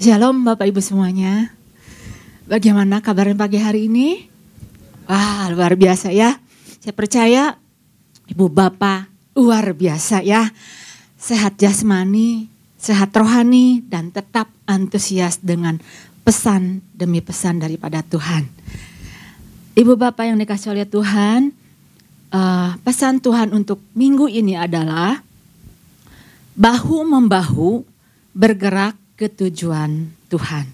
Shalom Bapak Ibu semuanya. Bagaimana kabarnya pagi hari ini? Wah luar biasa ya. Saya percaya Ibu Bapak luar biasa ya. Sehat jasmani, sehat rohani dan tetap antusias dengan pesan demi pesan daripada Tuhan. Ibu Bapak yang dikasih oleh Tuhan, uh, pesan Tuhan untuk minggu ini adalah bahu membahu bergerak ke tujuan Tuhan.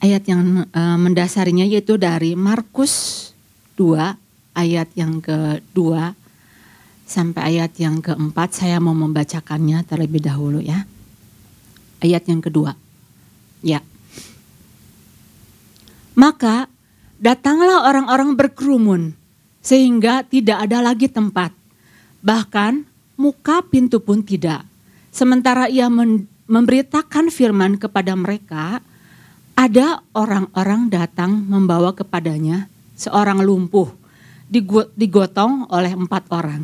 Ayat yang uh, mendasarinya yaitu dari Markus 2 ayat yang kedua sampai ayat yang keempat saya mau membacakannya terlebih dahulu ya. Ayat yang kedua. Ya. Maka datanglah orang-orang berkerumun sehingga tidak ada lagi tempat. Bahkan muka pintu pun tidak. Sementara ia memberitakan firman kepada mereka, ada orang-orang datang membawa kepadanya seorang lumpuh digotong oleh empat orang.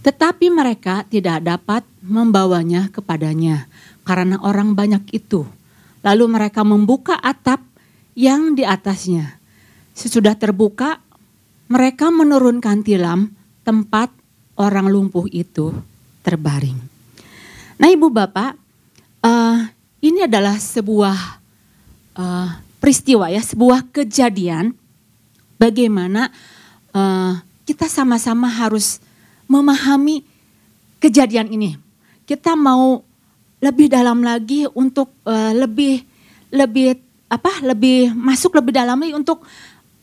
Tetapi mereka tidak dapat membawanya kepadanya karena orang banyak itu. Lalu mereka membuka atap yang di atasnya. Sesudah terbuka, mereka menurunkan tilam tempat orang lumpuh itu terbaring. Nah, Ibu Bapak, uh, ini adalah sebuah uh, peristiwa ya, sebuah kejadian bagaimana uh, kita sama-sama harus memahami kejadian ini. Kita mau lebih dalam lagi untuk uh, lebih lebih apa? lebih masuk lebih dalam lagi untuk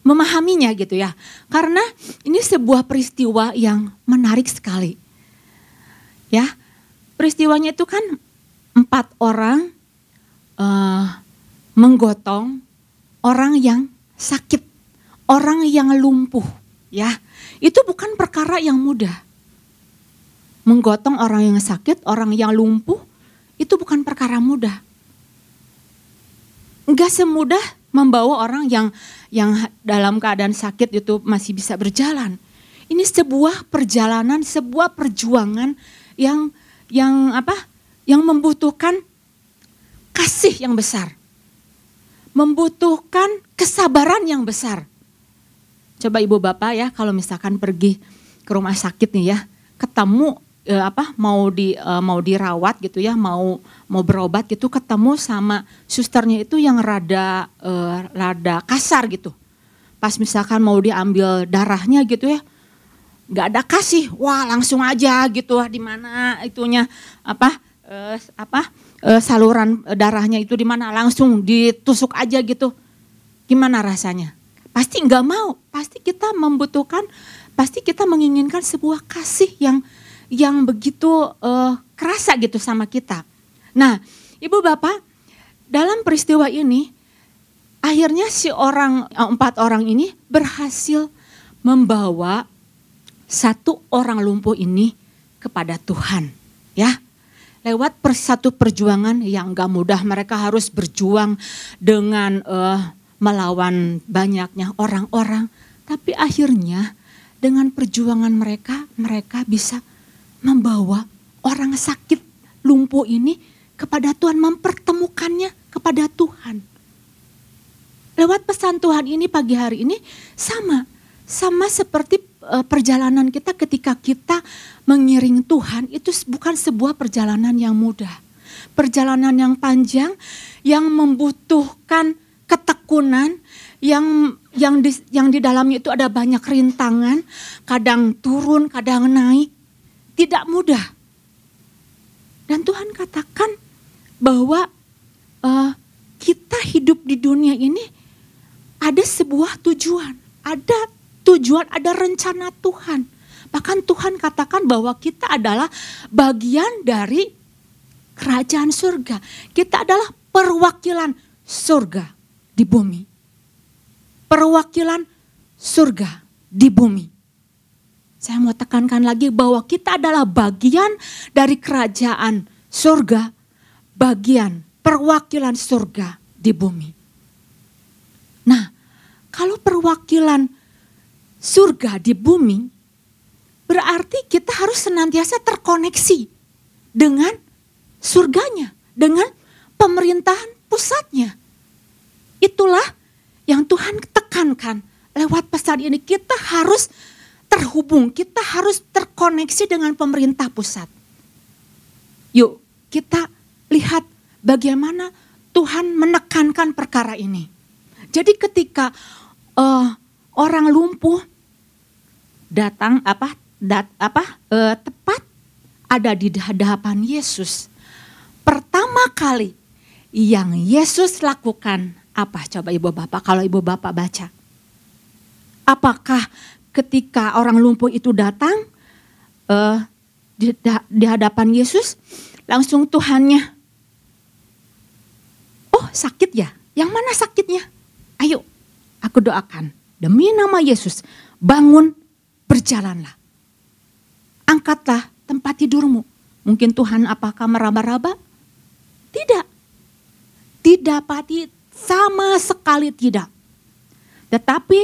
memahaminya gitu ya. Karena ini sebuah peristiwa yang menarik sekali. Ya peristiwanya itu kan empat orang uh, menggotong orang yang sakit, orang yang lumpuh, ya. Itu bukan perkara yang mudah. Menggotong orang yang sakit, orang yang lumpuh, itu bukan perkara mudah. Enggak semudah membawa orang yang yang dalam keadaan sakit itu masih bisa berjalan. Ini sebuah perjalanan, sebuah perjuangan yang yang apa? Yang membutuhkan kasih yang besar. Membutuhkan kesabaran yang besar. Coba Ibu Bapak ya kalau misalkan pergi ke rumah sakit nih ya, ketemu eh, apa mau di eh, mau dirawat gitu ya, mau mau berobat gitu ketemu sama susternya itu yang rada eh, rada kasar gitu. Pas misalkan mau diambil darahnya gitu ya, nggak ada kasih, wah langsung aja gitu di mana itunya apa uh, apa uh, saluran darahnya itu di mana langsung ditusuk aja gitu. Gimana rasanya? Pasti nggak mau, pasti kita membutuhkan, pasti kita menginginkan sebuah kasih yang yang begitu uh, kerasa gitu sama kita. Nah, ibu bapak, dalam peristiwa ini akhirnya si orang empat orang ini berhasil membawa satu orang lumpuh ini kepada Tuhan. Ya, lewat per, satu perjuangan yang gak mudah mereka harus berjuang dengan uh, melawan banyaknya orang-orang. Tapi akhirnya dengan perjuangan mereka, mereka bisa membawa orang sakit lumpuh ini kepada Tuhan, mempertemukannya kepada Tuhan. Lewat pesan Tuhan ini pagi hari ini sama, sama seperti Eh, perjalanan kita ketika kita mengiring Tuhan itu bukan sebuah perjalanan yang mudah. Perjalanan yang panjang yang membutuhkan ketekunan yang yang di, yang di dalamnya itu ada banyak rintangan, kadang turun, kadang naik. Tidak mudah. Dan Tuhan katakan bahwa uh, kita hidup di dunia ini ada sebuah tujuan, ada tujuan, ada rencana Tuhan. Bahkan Tuhan katakan bahwa kita adalah bagian dari kerajaan surga. Kita adalah perwakilan surga di bumi. Perwakilan surga di bumi. Saya mau tekankan lagi bahwa kita adalah bagian dari kerajaan surga, bagian perwakilan surga di bumi. Nah, kalau perwakilan surga di bumi, berarti kita harus senantiasa terkoneksi dengan surganya, dengan pemerintahan pusatnya. Itulah yang Tuhan tekankan lewat pesan ini. Kita harus terhubung, kita harus terkoneksi dengan pemerintah pusat. Yuk, kita lihat bagaimana Tuhan menekankan perkara ini. Jadi ketika uh, orang lumpuh datang apa dat, apa uh, tepat ada di hadapan Yesus. Pertama kali yang Yesus lakukan apa coba ibu bapak kalau ibu bapak baca. Apakah ketika orang lumpuh itu datang uh, di, di hadapan Yesus langsung Tuhannya oh sakit ya yang mana sakitnya ayo aku doakan demi nama Yesus bangun berjalanlah angkatlah tempat tidurmu mungkin Tuhan apakah meraba-raba tidak didapati sama sekali tidak. Tetapi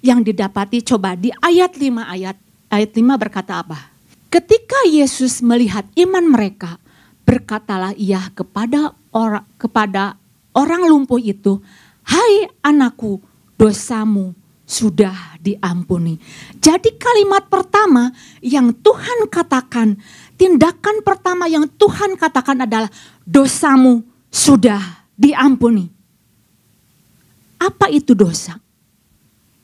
yang didapati coba di ayat 5 ayat ayat 5 berkata apa? Ketika Yesus melihat iman mereka, berkatalah ia kepada orang kepada orang lumpuh itu, "Hai anakku, dosamu sudah diampuni." Jadi kalimat pertama yang Tuhan katakan, tindakan pertama yang Tuhan katakan adalah dosamu sudah diampuni. Apa itu dosa?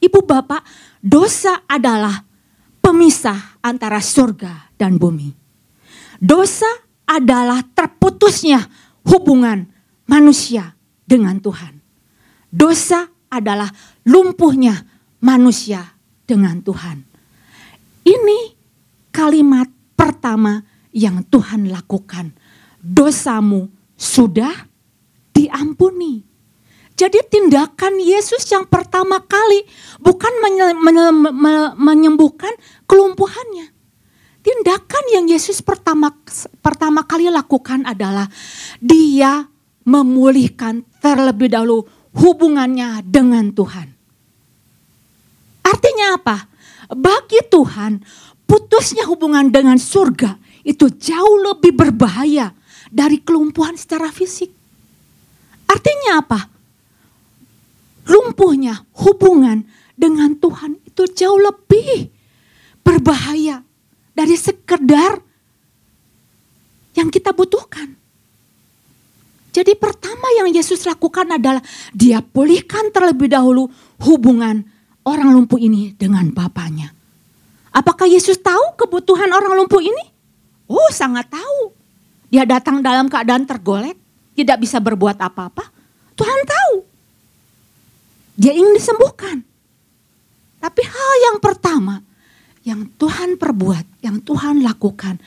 Ibu bapak, dosa adalah pemisah antara surga dan bumi. Dosa adalah terputusnya hubungan manusia dengan Tuhan. Dosa adalah lumpuhnya manusia dengan Tuhan. Ini kalimat pertama yang Tuhan lakukan. Dosamu sudah diampuni. Jadi tindakan Yesus yang pertama kali bukan menye, menye, menyembuhkan kelumpuhannya. Tindakan yang Yesus pertama pertama kali lakukan adalah dia memulihkan terlebih dahulu hubungannya dengan Tuhan. Artinya apa? Bagi Tuhan, putusnya hubungan dengan surga itu jauh lebih berbahaya dari kelumpuhan secara fisik. Artinya apa? lumpuhnya hubungan dengan Tuhan itu jauh lebih berbahaya dari sekedar yang kita butuhkan. Jadi pertama yang Yesus lakukan adalah dia pulihkan terlebih dahulu hubungan orang lumpuh ini dengan Bapaknya. Apakah Yesus tahu kebutuhan orang lumpuh ini? Oh sangat tahu. Dia datang dalam keadaan tergolek, tidak bisa berbuat apa-apa. Tuhan tahu. Dia ingin disembuhkan. Tapi hal yang pertama yang Tuhan perbuat, yang Tuhan lakukan,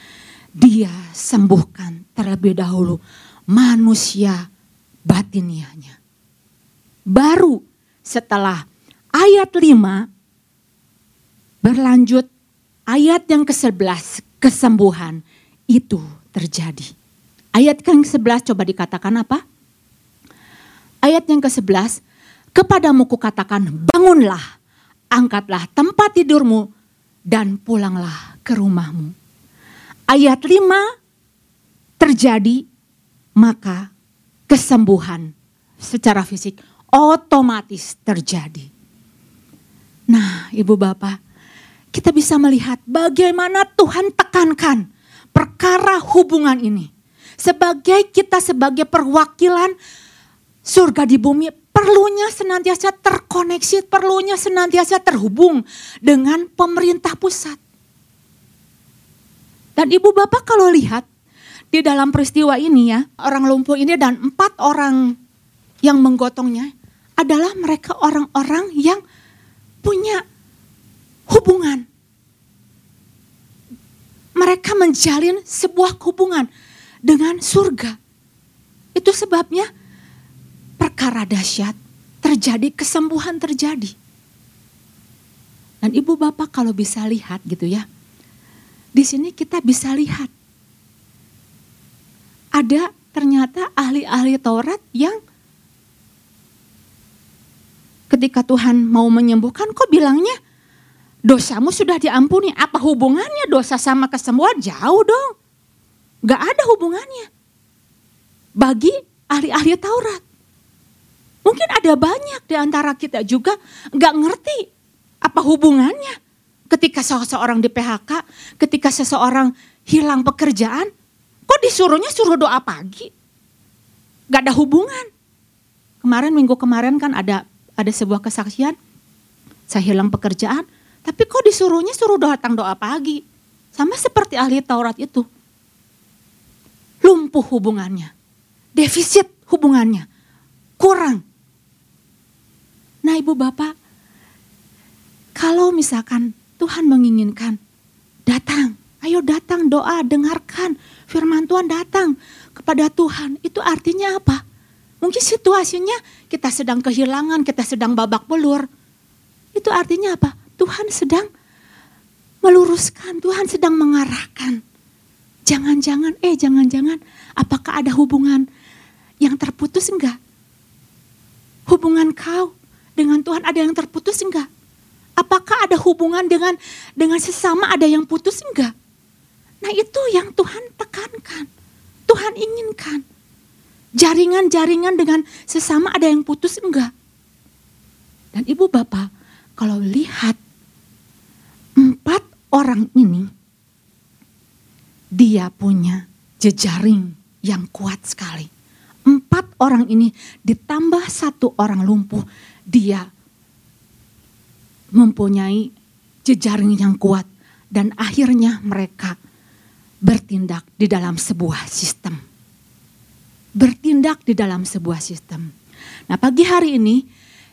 dia sembuhkan terlebih dahulu manusia batinianya. Baru setelah ayat 5 berlanjut ayat yang ke-11 kesembuhan itu terjadi. Ayat yang ke-11 coba dikatakan apa? Ayat yang ke-11 Kepadamu kukatakan bangunlah, angkatlah tempat tidurmu dan pulanglah ke rumahmu. Ayat 5 terjadi maka kesembuhan secara fisik otomatis terjadi. Nah, Ibu Bapak, kita bisa melihat bagaimana Tuhan tekankan perkara hubungan ini. Sebagai kita sebagai perwakilan surga di bumi perlunya senantiasa terkoneksi, perlunya senantiasa terhubung dengan pemerintah pusat. Dan ibu bapak kalau lihat di dalam peristiwa ini ya, orang lumpuh ini dan empat orang yang menggotongnya adalah mereka orang-orang yang punya hubungan. Mereka menjalin sebuah hubungan dengan surga. Itu sebabnya perkara dahsyat terjadi, kesembuhan terjadi. Dan ibu bapak kalau bisa lihat gitu ya, di sini kita bisa lihat ada ternyata ahli-ahli Taurat yang ketika Tuhan mau menyembuhkan kok bilangnya dosamu sudah diampuni. Apa hubungannya dosa sama kesembuhan? Jauh dong. Gak ada hubungannya. bagi ahli-ahli Taurat. Mungkin ada banyak di antara kita juga nggak ngerti apa hubungannya ketika seseorang di PHK, ketika seseorang hilang pekerjaan, kok disuruhnya suruh doa pagi? Gak ada hubungan. Kemarin minggu kemarin kan ada ada sebuah kesaksian, saya hilang pekerjaan, tapi kok disuruhnya suruh datang doa pagi? Sama seperti ahli Taurat itu. Lumpuh hubungannya. Defisit hubungannya. Kurang. Nah ibu bapak, kalau misalkan Tuhan menginginkan, datang. Ayo datang doa, dengarkan firman Tuhan datang kepada Tuhan. Itu artinya apa? Mungkin situasinya kita sedang kehilangan, kita sedang babak belur. Itu artinya apa? Tuhan sedang meluruskan, Tuhan sedang mengarahkan. Jangan-jangan, eh jangan-jangan, apakah ada hubungan yang terputus enggak? Hubungan kau dengan Tuhan ada yang terputus enggak? Apakah ada hubungan dengan dengan sesama ada yang putus enggak? Nah itu yang Tuhan tekankan. Tuhan inginkan. Jaringan-jaringan dengan sesama ada yang putus enggak? Dan ibu bapak kalau lihat empat orang ini dia punya jejaring yang kuat sekali. Empat orang ini ditambah satu orang lumpuh dia mempunyai jejaring yang kuat dan akhirnya mereka bertindak di dalam sebuah sistem. Bertindak di dalam sebuah sistem. Nah, pagi hari ini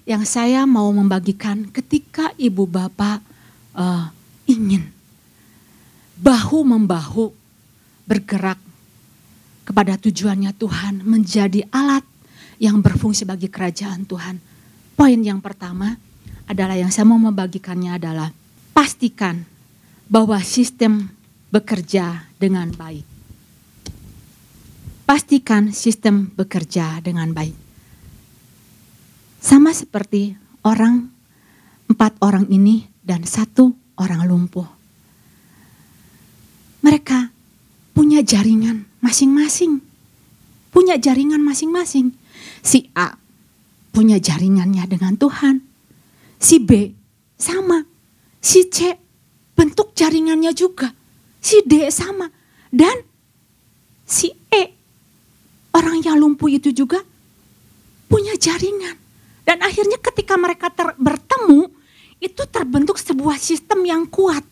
yang saya mau membagikan ketika ibu bapak uh, ingin bahu membahu bergerak kepada tujuannya Tuhan menjadi alat yang berfungsi bagi kerajaan Tuhan. Poin yang pertama, adalah yang saya mau membagikannya adalah pastikan bahwa sistem bekerja dengan baik. Pastikan sistem bekerja dengan baik. Sama seperti orang, empat orang ini dan satu orang lumpuh. Mereka punya jaringan masing-masing. Punya jaringan masing-masing. Si A punya jaringannya dengan Tuhan Si B sama. Si C bentuk jaringannya juga. Si D sama. Dan si E orang yang lumpuh itu juga punya jaringan. Dan akhirnya ketika mereka ter, bertemu itu terbentuk sebuah sistem yang kuat.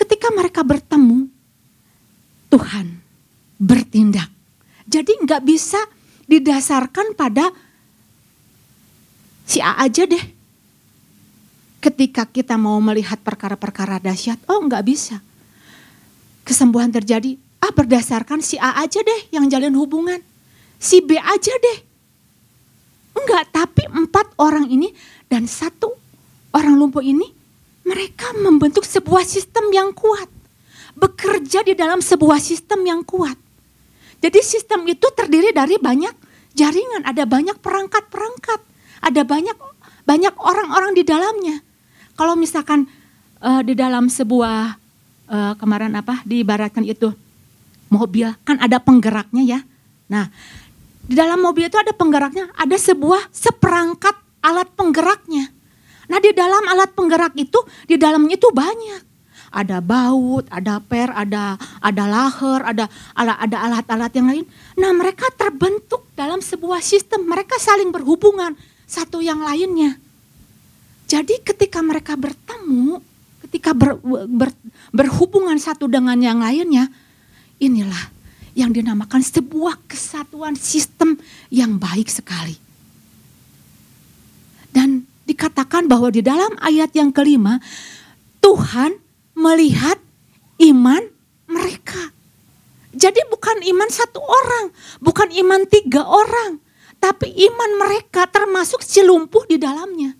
Ketika mereka bertemu, Tuhan bertindak. Jadi nggak bisa didasarkan pada si A aja deh. Ketika kita mau melihat perkara-perkara dahsyat, oh nggak bisa. Kesembuhan terjadi, ah berdasarkan si A aja deh yang jalin hubungan. Si B aja deh. Enggak, tapi empat orang ini dan satu orang lumpuh ini, mereka membentuk sebuah sistem yang kuat. Bekerja di dalam sebuah sistem yang kuat. Jadi sistem itu terdiri dari banyak jaringan, ada banyak perangkat-perangkat ada banyak banyak orang-orang di dalamnya. Kalau misalkan uh, di dalam sebuah uh, kemarin apa diibaratkan itu mobil kan ada penggeraknya ya. Nah, di dalam mobil itu ada penggeraknya, ada sebuah seperangkat alat penggeraknya. Nah, di dalam alat penggerak itu di dalamnya itu banyak. Ada baut, ada per, ada ada laher, ada ada alat-alat yang lain. Nah, mereka terbentuk dalam sebuah sistem, mereka saling berhubungan satu yang lainnya. Jadi ketika mereka bertemu, ketika ber, ber, berhubungan satu dengan yang lainnya, inilah yang dinamakan sebuah kesatuan sistem yang baik sekali. Dan dikatakan bahwa di dalam ayat yang kelima, Tuhan melihat iman mereka. Jadi bukan iman satu orang, bukan iman tiga orang, tapi iman mereka termasuk si lumpuh di dalamnya.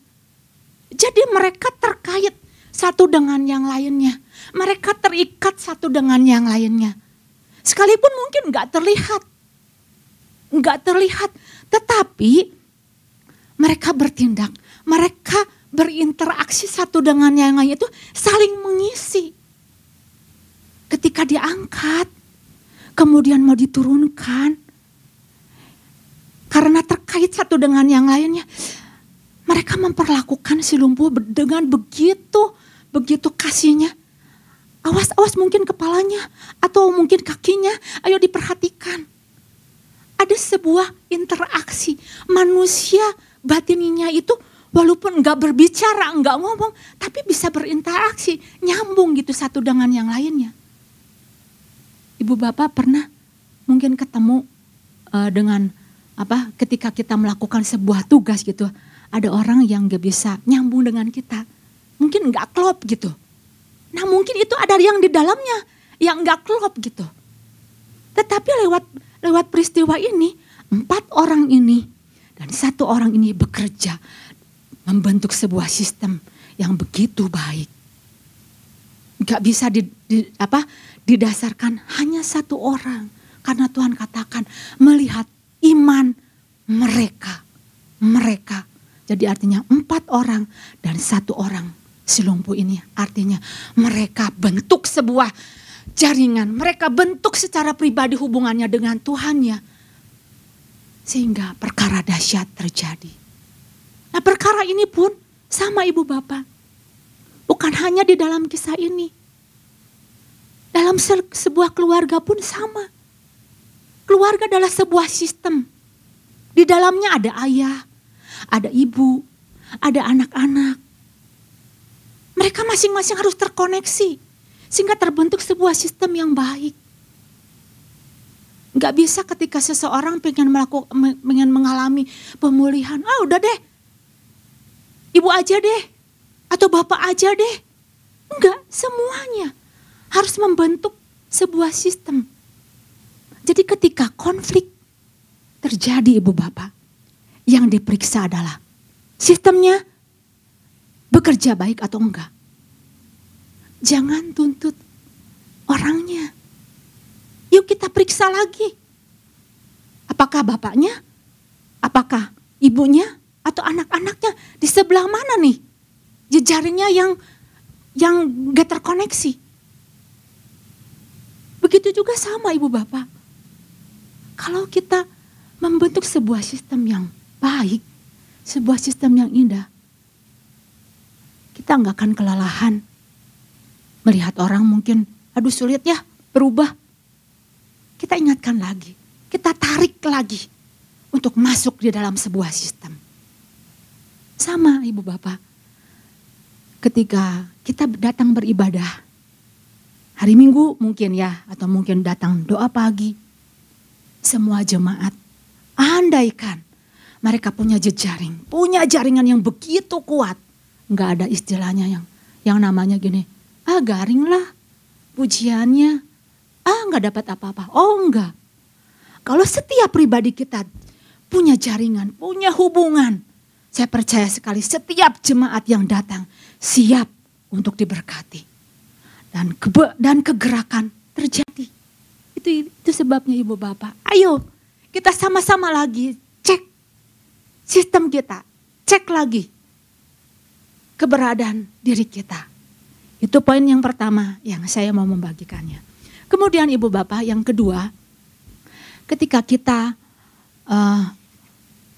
Jadi mereka terkait satu dengan yang lainnya. Mereka terikat satu dengan yang lainnya. Sekalipun mungkin nggak terlihat. Nggak terlihat. Tetapi mereka bertindak. Mereka berinteraksi satu dengan yang lain itu saling mengisi. Ketika diangkat, kemudian mau diturunkan. Karena terkait satu dengan yang lainnya. Mereka memperlakukan si lumpuh dengan begitu, begitu kasihnya. Awas-awas mungkin kepalanya atau mungkin kakinya, ayo diperhatikan. Ada sebuah interaksi. Manusia batininya itu walaupun nggak berbicara, nggak ngomong, tapi bisa berinteraksi, nyambung gitu satu dengan yang lainnya. Ibu bapak pernah mungkin ketemu uh, dengan apa ketika kita melakukan sebuah tugas gitu. Ada orang yang gak bisa nyambung dengan kita. Mungkin nggak klop gitu nah mungkin itu ada yang di dalamnya yang nggak klop gitu tetapi lewat lewat peristiwa ini empat orang ini dan satu orang ini bekerja membentuk sebuah sistem yang begitu baik nggak bisa di, di, apa didasarkan hanya satu orang karena Tuhan katakan melihat iman mereka. Mereka. Jadi artinya empat orang dan satu orang si lumpuh ini. Artinya mereka bentuk sebuah jaringan. Mereka bentuk secara pribadi hubungannya dengan Tuhannya. Sehingga perkara dahsyat terjadi. Nah perkara ini pun sama ibu bapak. Bukan hanya di dalam kisah ini. Dalam sebuah keluarga pun sama Keluarga adalah sebuah sistem. Di dalamnya ada ayah, ada ibu, ada anak-anak. Mereka masing-masing harus terkoneksi sehingga terbentuk sebuah sistem yang baik. Gak bisa ketika seseorang pengen melakukan, pengen mengalami pemulihan, ah udah deh, ibu aja deh, atau bapak aja deh. Enggak, semuanya harus membentuk sebuah sistem. Jadi ketika konflik terjadi ibu bapak, yang diperiksa adalah sistemnya bekerja baik atau enggak. Jangan tuntut orangnya. Yuk kita periksa lagi. Apakah bapaknya? Apakah ibunya? Atau anak-anaknya? Di sebelah mana nih? Jejaringnya yang yang gak terkoneksi. Begitu juga sama ibu bapak kalau kita membentuk sebuah sistem yang baik, sebuah sistem yang indah, kita nggak akan kelelahan melihat orang mungkin, aduh sulit ya berubah. Kita ingatkan lagi, kita tarik lagi untuk masuk di dalam sebuah sistem. Sama ibu bapak, ketika kita datang beribadah, hari minggu mungkin ya, atau mungkin datang doa pagi, semua jemaat. Andaikan mereka punya jejaring, punya jaringan yang begitu kuat. Enggak ada istilahnya yang yang namanya gini, ah garing lah pujiannya, ah enggak dapat apa-apa. Oh enggak. Kalau setiap pribadi kita punya jaringan, punya hubungan, saya percaya sekali setiap jemaat yang datang siap untuk diberkati. Dan kebe dan kegerakan terjadi. Itu itu sebabnya Ibu Bapak. Ayo kita sama-sama lagi cek sistem kita. Cek lagi keberadaan diri kita. Itu poin yang pertama yang saya mau membagikannya. Kemudian Ibu Bapak yang kedua, ketika kita uh,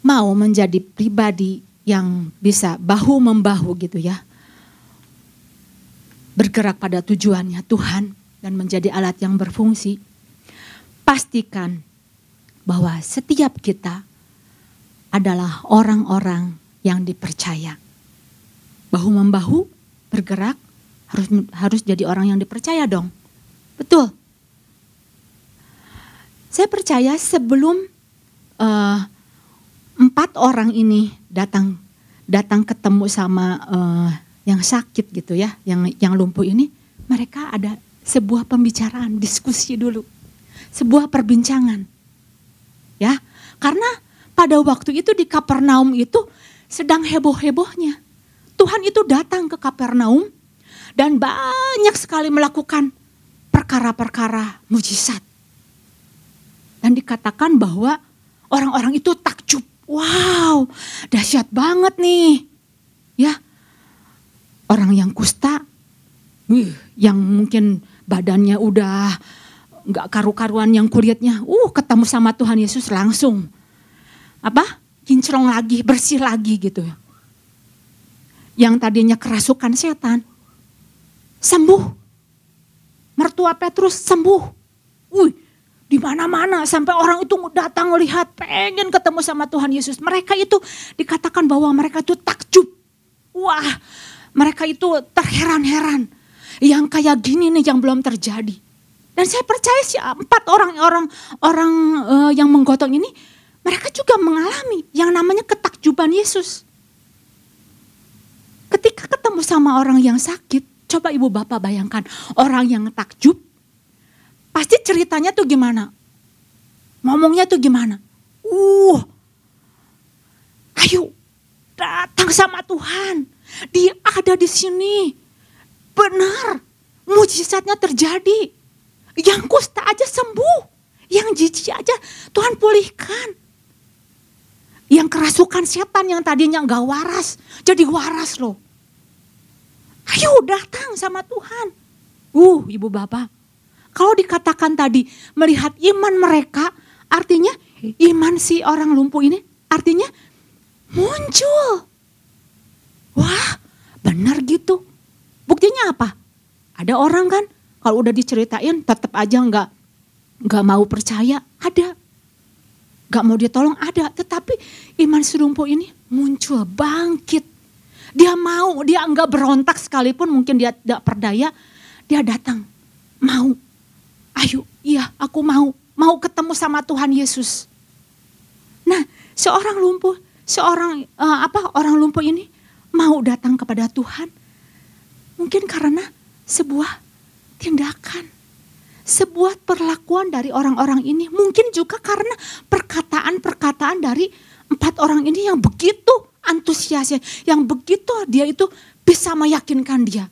mau menjadi pribadi yang bisa bahu membahu gitu ya. Bergerak pada tujuannya Tuhan dan menjadi alat yang berfungsi pastikan bahwa setiap kita adalah orang-orang yang dipercaya. Bahu membahu bergerak harus harus jadi orang yang dipercaya dong. Betul. Saya percaya sebelum uh, empat orang ini datang datang ketemu sama uh, yang sakit gitu ya, yang yang lumpuh ini, mereka ada sebuah pembicaraan, diskusi dulu sebuah perbincangan. Ya, karena pada waktu itu di Kapernaum itu sedang heboh-hebohnya. Tuhan itu datang ke Kapernaum dan banyak sekali melakukan perkara-perkara mujizat. Dan dikatakan bahwa orang-orang itu takjub. Wow, dahsyat banget nih. Ya, orang yang kusta, wih, yang mungkin badannya udah nggak karu-karuan yang kulitnya, uh ketemu sama Tuhan Yesus langsung apa kinclong lagi, bersih lagi gitu ya. Yang tadinya kerasukan setan, sembuh. Mertua Petrus sembuh. Wih, di mana-mana sampai orang itu datang melihat pengen ketemu sama Tuhan Yesus. Mereka itu dikatakan bahwa mereka itu takjub. Wah, mereka itu terheran-heran. Yang kayak gini nih yang belum terjadi. Dan saya percaya sih empat orang-orang orang uh, yang menggotong ini mereka juga mengalami yang namanya ketakjuban Yesus. Ketika ketemu sama orang yang sakit, coba ibu bapak bayangkan orang yang takjub, pasti ceritanya tuh gimana? Ngomongnya tuh gimana? Uh, ayo datang sama Tuhan. Dia ada di sini. Benar, mujizatnya terjadi. Yang kusta aja sembuh. Yang jijik aja Tuhan pulihkan. Yang kerasukan setan yang tadinya nggak waras, jadi waras loh. Ayo datang sama Tuhan. Uh, ibu bapak. Kalau dikatakan tadi melihat iman mereka, artinya iman si orang lumpuh ini artinya muncul. Wah, benar gitu. Buktinya apa? Ada orang kan kalau udah diceritain tetap aja nggak nggak mau percaya. Ada. Gak mau ditolong ada. Tetapi iman si lumpuh ini muncul, bangkit dia mau, dia enggak berontak sekalipun mungkin dia tidak perdaya. Dia datang, mau. Ayo, iya aku mau. Mau ketemu sama Tuhan Yesus. Nah, seorang lumpuh, seorang uh, apa orang lumpuh ini mau datang kepada Tuhan. Mungkin karena sebuah tindakan, sebuah perlakuan dari orang-orang ini. Mungkin juga karena perkataan-perkataan dari empat orang ini yang begitu antusiasnya, yang begitu dia itu bisa meyakinkan dia.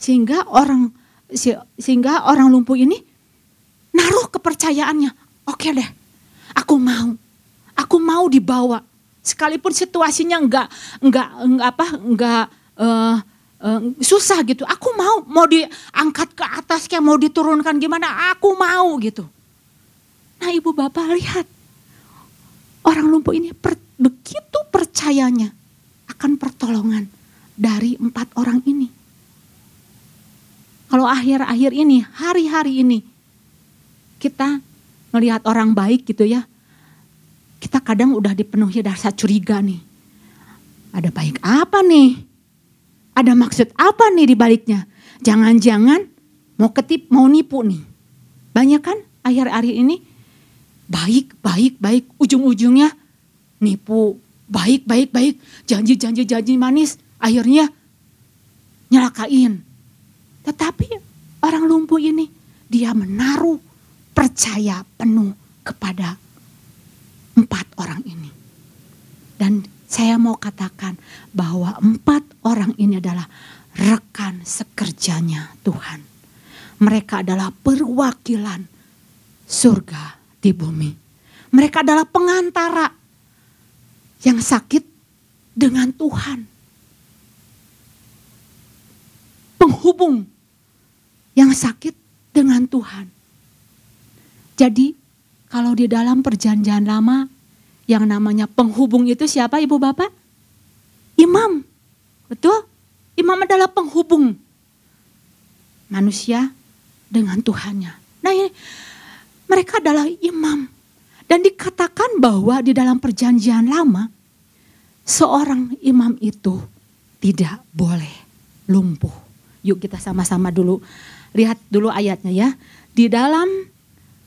Sehingga orang sehingga orang lumpuh ini naruh kepercayaannya. Oke deh, aku mau. Aku mau dibawa. Sekalipun situasinya enggak enggak, enggak apa enggak uh, uh, susah gitu. Aku mau mau diangkat ke atas kayak mau diturunkan gimana, aku mau gitu. Nah, Ibu Bapak lihat orang lumpuh ini per, begitu percayanya akan pertolongan dari empat orang ini. Kalau akhir-akhir ini, hari-hari ini, kita melihat orang baik gitu ya, kita kadang udah dipenuhi rasa curiga nih. Ada baik apa nih? Ada maksud apa nih di baliknya? Jangan-jangan mau ketip, mau nipu nih. Banyak kan akhir-akhir ini baik, baik, baik, ujung-ujungnya nipu, baik, baik, baik, janji-janji janji manis, akhirnya nyelakain. Tetapi orang lumpuh ini dia menaruh percaya penuh kepada empat orang ini. Dan saya mau katakan bahwa empat orang ini adalah rekan sekerjanya Tuhan. Mereka adalah perwakilan surga di bumi. Mereka adalah pengantara yang sakit dengan Tuhan. Penghubung yang sakit dengan Tuhan. Jadi kalau di dalam perjanjian lama yang namanya penghubung itu siapa ibu bapak? Imam. Betul? Imam adalah penghubung manusia dengan Tuhannya. Nah ini mereka adalah imam. Dan dikatakan bahwa di dalam perjanjian lama, seorang imam itu tidak boleh lumpuh. Yuk kita sama-sama dulu lihat dulu ayatnya ya. Di dalam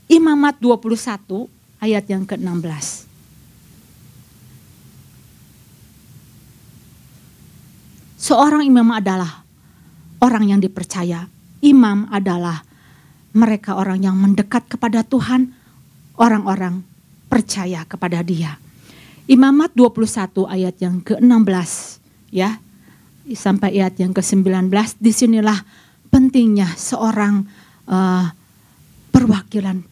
Imamat 21 ayat yang ke-16. Seorang imam adalah orang yang dipercaya. Imam adalah mereka orang yang mendekat kepada Tuhan, orang-orang percaya kepada Dia. Imamat 21 ayat yang ke-16 ya sampai ayat yang ke-19 di sinilah pentingnya seorang uh, perwakilan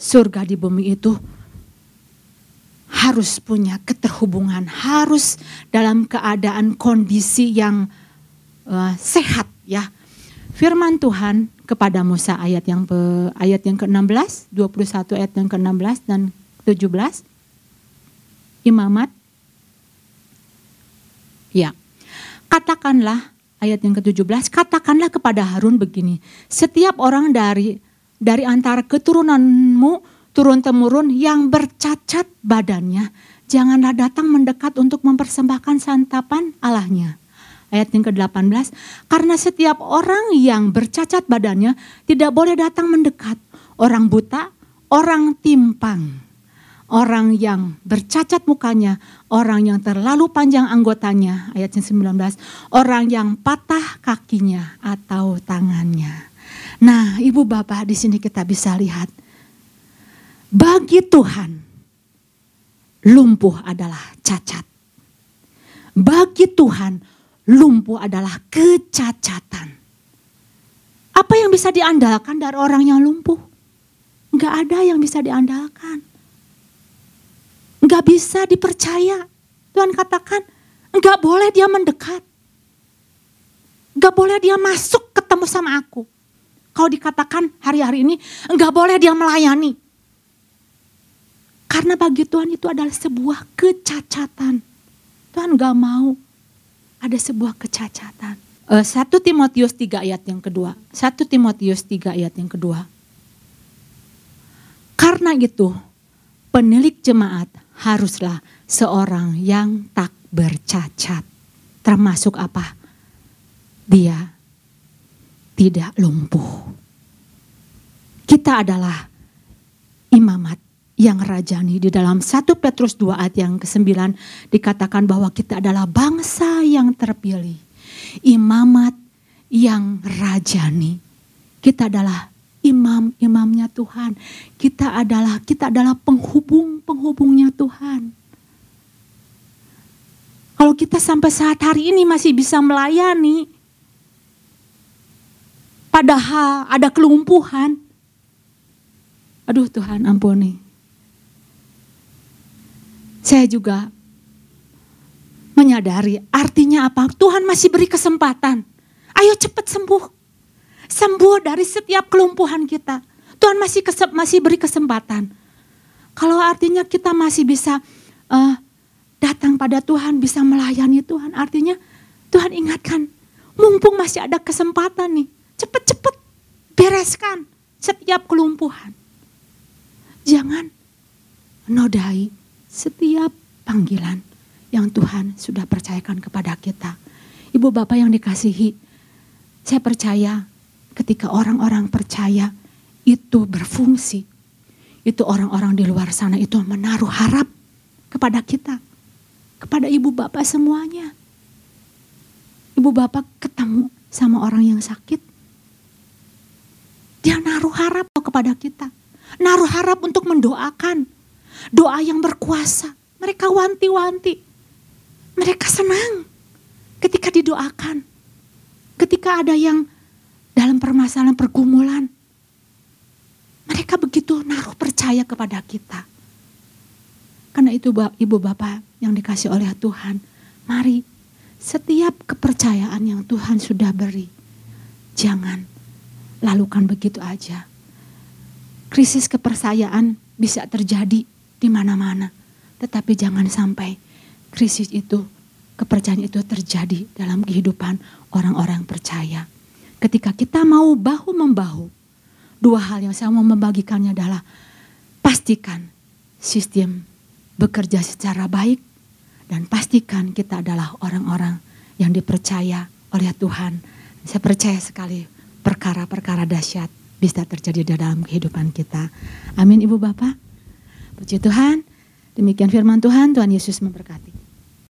surga di bumi itu harus punya keterhubungan, harus dalam keadaan kondisi yang uh, sehat ya. Firman Tuhan kepada Musa ayat yang pe, ayat yang ke-16, 21 ayat yang ke-16 dan 17. Imamat. Ya. Katakanlah ayat yang ke-17, katakanlah kepada Harun begini, setiap orang dari dari antara keturunanmu turun temurun yang bercacat badannya, janganlah datang mendekat untuk mempersembahkan santapan Allahnya ayat yang ke-18, karena setiap orang yang bercacat badannya tidak boleh datang mendekat. Orang buta, orang timpang, orang yang bercacat mukanya, orang yang terlalu panjang anggotanya, ayat yang 19, orang yang patah kakinya atau tangannya. Nah, Ibu Bapak di sini kita bisa lihat bagi Tuhan lumpuh adalah cacat. Bagi Tuhan lumpuh adalah kecacatan. Apa yang bisa diandalkan dari orang yang lumpuh? Enggak ada yang bisa diandalkan. Enggak bisa dipercaya. Tuhan katakan, enggak boleh dia mendekat. Enggak boleh dia masuk ketemu sama aku. Kalau dikatakan hari-hari ini, enggak boleh dia melayani. Karena bagi Tuhan itu adalah sebuah kecacatan. Tuhan enggak mau ada sebuah kecacatan. Uh, 1 Timotius 3 ayat yang kedua. 1 Timotius 3 ayat yang kedua. Karena itu, penilik jemaat haruslah seorang yang tak bercacat. Termasuk apa? Dia tidak lumpuh. Kita adalah imamat yang rajani. Di dalam 1 Petrus 2 ayat yang ke-9 dikatakan bahwa kita adalah bangsa yang terpilih. Imamat yang rajani. Kita adalah imam-imamnya Tuhan. Kita adalah kita adalah penghubung-penghubungnya Tuhan. Kalau kita sampai saat hari ini masih bisa melayani, padahal ada kelumpuhan, aduh Tuhan ampuni saya juga menyadari artinya apa. Tuhan masih beri kesempatan. Ayo cepat sembuh. Sembuh dari setiap kelumpuhan kita. Tuhan masih kesep, masih beri kesempatan. Kalau artinya kita masih bisa uh, datang pada Tuhan, bisa melayani Tuhan, artinya Tuhan ingatkan, mumpung masih ada kesempatan nih, cepat-cepat bereskan setiap kelumpuhan. Jangan nodai setiap panggilan yang Tuhan sudah percayakan kepada kita. Ibu bapak yang dikasihi, saya percaya ketika orang-orang percaya itu berfungsi. Itu orang-orang di luar sana itu menaruh harap kepada kita. Kepada ibu bapak semuanya. Ibu bapak ketemu sama orang yang sakit. Dia naruh harap kepada kita. Naruh harap untuk mendoakan doa yang berkuasa. Mereka wanti-wanti. Mereka senang ketika didoakan. Ketika ada yang dalam permasalahan pergumulan. Mereka begitu naruh percaya kepada kita. Karena itu ibu bapak yang dikasih oleh Tuhan. Mari setiap kepercayaan yang Tuhan sudah beri. Jangan lalukan begitu aja. Krisis kepercayaan bisa terjadi di mana-mana. Tetapi jangan sampai krisis itu, kepercayaan itu terjadi dalam kehidupan orang-orang percaya. Ketika kita mau bahu-membahu, dua hal yang saya mau membagikannya adalah pastikan sistem bekerja secara baik dan pastikan kita adalah orang-orang yang dipercaya oleh Tuhan. Saya percaya sekali perkara-perkara dahsyat bisa terjadi di dalam kehidupan kita. Amin Ibu Bapak. Puji Tuhan. Demikian firman Tuhan, Tuhan Yesus memberkati.